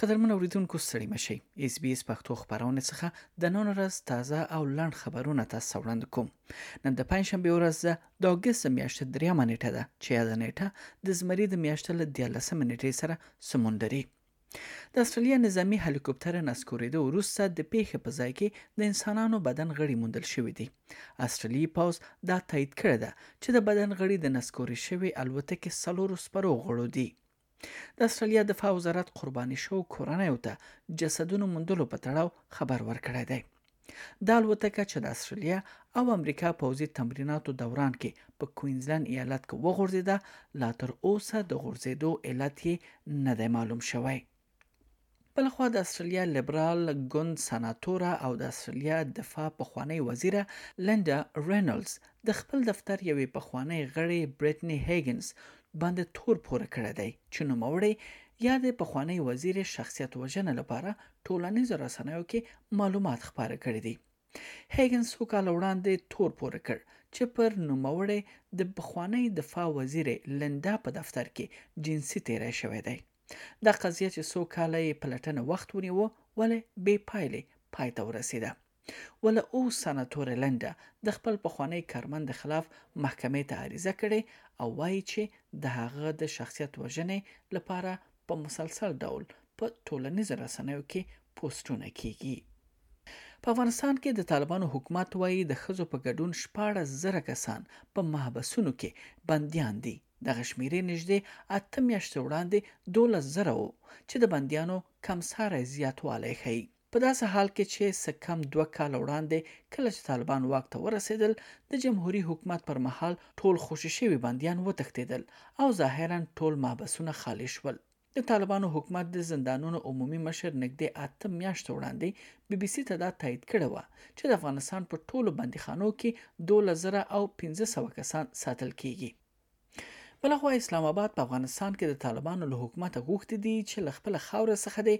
قدرمن اوریدونکو ستړي مشي اس بي اس پښتو خبرونه څخه د نن ورځ تازه او لړن خبرونه تاسو وړاندې کوم نن د پنځشنبه ورځ ده د اگست میاشتې درېمه نیټه ده چې دا نیټه د زمری د میاشتې له 13 نیټې سره سمون لري د استرالیا نظامي هلیکوپتر نسکورېدو وروسته د پیښې په ځای کې د انسانانو بدن غړي موندل شوې دي استرالیي پوز دا تایید کړې ده چې د بدن غړي د نسکورې شوې الوتکې څلورو سپرو غړو دي د استرالیا دفاع وزارت قرباني شو کورنۍ ته جسدونو موندلو په تړاو خبر ورکړی دی دا الوتکه چې د اسټرالیا او امریکا پوځي تمریناتو دوران کې په کوینزلند ایالت کې وغورځېده لا تر اوسه د غورځېدو علت یې نه دی معلوم شوی بلخوا د استرالیا لیبرال ګوند سناتوره او د استرالیا دفاع پخوانۍ وزیره لنډا رینولز د خپل دفتر یوې پخوانۍ غړې بریټنی هیګنز باندې تور پوره کړی دی چې نوموړی یا د پخوانۍ وزیرې شخصیت وژنې لپاره ټولنیزو رسنیو کې معلومات خپاره کړي دي. هیګن څو کاله وړاندې تور پورې کړ چې پر نوموړې د پخوانۍ دفاع وزیرې لینډا په دفتر کې جنسي تیری شوی دی. دا قضیه چې څو کاله یې پلټنه وخت ونیو ولې بې پایلې پای ته ورسیده. وله اوسه نه توره لنډه د خپل پخوانۍ کارمند خلاف محکمې ته عریضه کړې او وايي چې د هغه د شخصیت وژنې لپاره په مسلسل ډول په ټولنیزو رسنیو کې پوسټونه کیږي. په افغانستان کې د طالبانو حکومت وايي د ښځو په ګډون شپاړس زره کسان په محبسونو کې بندیان دي، دغه شمېرې نږدې اته میاشتې وړاندې دولس زره وو چې د بندیانو کمساری زیاتوالی ښيي. په داسې حال کې چې څه کم دوه کاله وړاندې کله چې طالبان واک ته ورسېدل د جمهوري حکومت پر مهال ټول خوشې شوي بندیان وتښتېدل او ظاهرا ټول محبسونه خالي شول. د طالبانو حکومت د زندانونو عمومي مشر نږدې اته میاشتې وړاندې بي بي سي ته دا تایید کړې وه چې د افغانستان په ټولو بندیخانو کې دوولس زره او پنځه سوه کسان ساتل کېږي. بلخوا اسلام آباد په افغانستان کې د طالبانو له حکومته غوښتي دي چې له خپل خاور څخه دې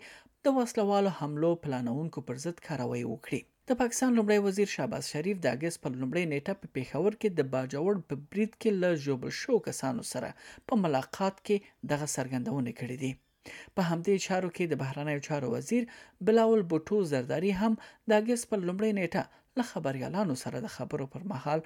د وسله والو حملو پلانونکو پر ضد کاروي وکړي د پاکستان لومړی وزیر شهباز شریف د اګست پر لومړۍ نیټه په پیښور کې د باجوړ په برید کې له ژوبل شو کسانو سره په ملاقات کې دغه څرګندونې کړې دي په همدې چارو کې د بهرنیو چارو وزیر بلاول بوټو زرداري هم د اګست پر لومړۍ نیټه له خبریالانو سره د خبرو پر مهال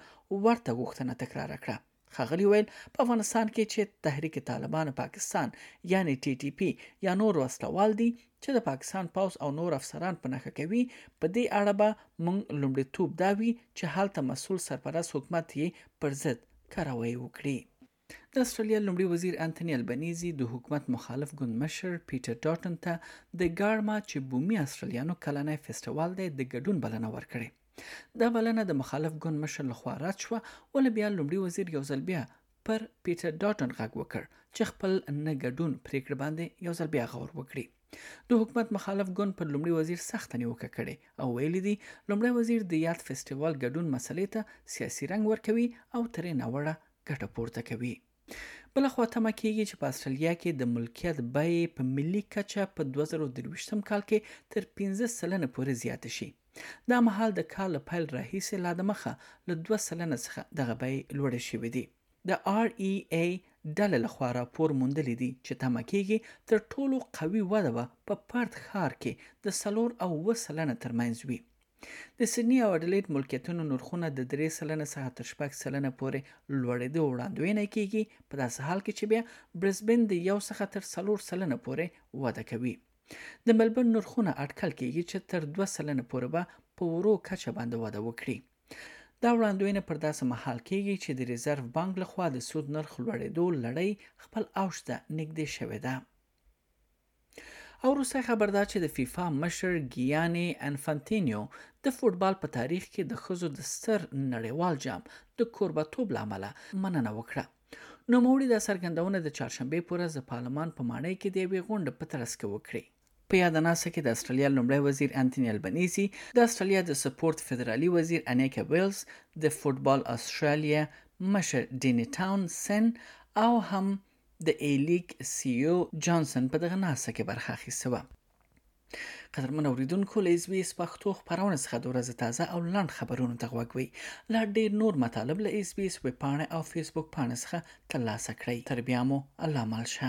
ورته غوښتنه تکرار کړه خغلی ویل په افغانستان کې چې تحریک طالبان پاکستان یعنی ټي ټي پی یا نور وسلوال دي چې د پاکستان پاوس او نور افسران په نخښه کوي په دې اړه به مونږ لومړیتوب دا وي چې هلته مسول سرپرست حکومت یې پر ضد کاروي وکړي د استرالیا لومړي وزیر انتوني البنیزي د حکومت مخالف ګوند مشر پیټر ډاټن ته د ګارما چې بومي استرالیانو کلنی فیسټیوال دی د ګډون بلنه ورکړې دا بلنه د مخالف ګوند مشر لخوا رد شوه ولې بیا لومړي وزیر یو ځل بیا پر پیټر ډاټن غږ وکړ چې خپل نه ګډون پریکړه باندې یو ځل بیا غور وکړي د حکومت مخالف ګوند پر لومړي وزیر سخته نیوکه کړې او ویلي دي لومړی وزیر د یاد فیسټیوال ګډون مسلې ته سیاسي رنګ ورکوي او ترې ناوړه ګټه پورته کوي. بلخوا تمه کېږي چې په اسټرالیا کې د ملکیت بیې په ملي کچه په دوه زره او درویشتم کال کې تر پنځه سلنه پورې زیاتې شي. دا مهال د کال له پیل راهیسې لا دمخه له دوه سلنه څخه دغه بیې لوړې شوې دي. د REA ډلې لخوا راپور موندلي دي چې تمه کېږي تر ټولو قوي وده به په پرت ښار کې د څلور او اووه سلنه ترمنځ وي. د سیدني او اډلیډ ملکیتونو نرخونه د درې سلنه څخه تر شپږ سلنه پورې لوړېدو وړاندوینه کیږي په داسې حال کې چې بیا برزبن د یو څخه تر څلور سلنه پورې وده کوي د ملبن نرخونه اټکل کیږي چې تر دوه سلنه پورې به په ورو کچه باندې وده وکړي دا وړاندوینه پر داسې مهال کیږي چې د ریزرو بانک لخوا د سود نرخ لوړېدو لړۍ خپل اوج ته نږدې شوې ده او وروستی خبر دا چې د فیفا مشر ګیاني انفنتینیو د فوټبال په تاریخ کې د ښځو د ستر نړیوال جام د کوربه توب له امله مننه وکړه. نوموړي دا څرګندونه د چهارشنبې په ورځ د پارلمان په ماڼۍ کې د یوې غونډې په ترڅ کې وکړې. په یاده ناسته کې د استرالیا لومړی وزیر انتنی البنیزي، د استرالیا د سپورت فدرالي وزیر انیکه ویلز، د فوټبال استرالیا مشر ډیني ټاون سن او هم د اي لیګ سي او جانسن په دغه ناسته کې برخه اخیستې وه. قدرمن اوریدونکو له اس بي اس پښتو خبرونه څخه د ورځې تازه او لنډ خبرونو ته غوږ وي لا ډیر نور مطالب له اس بي اس ویب پاڼه او فیسبوک پاڼه څخه ترلاسه کړئ تر بیا مو الله مل شه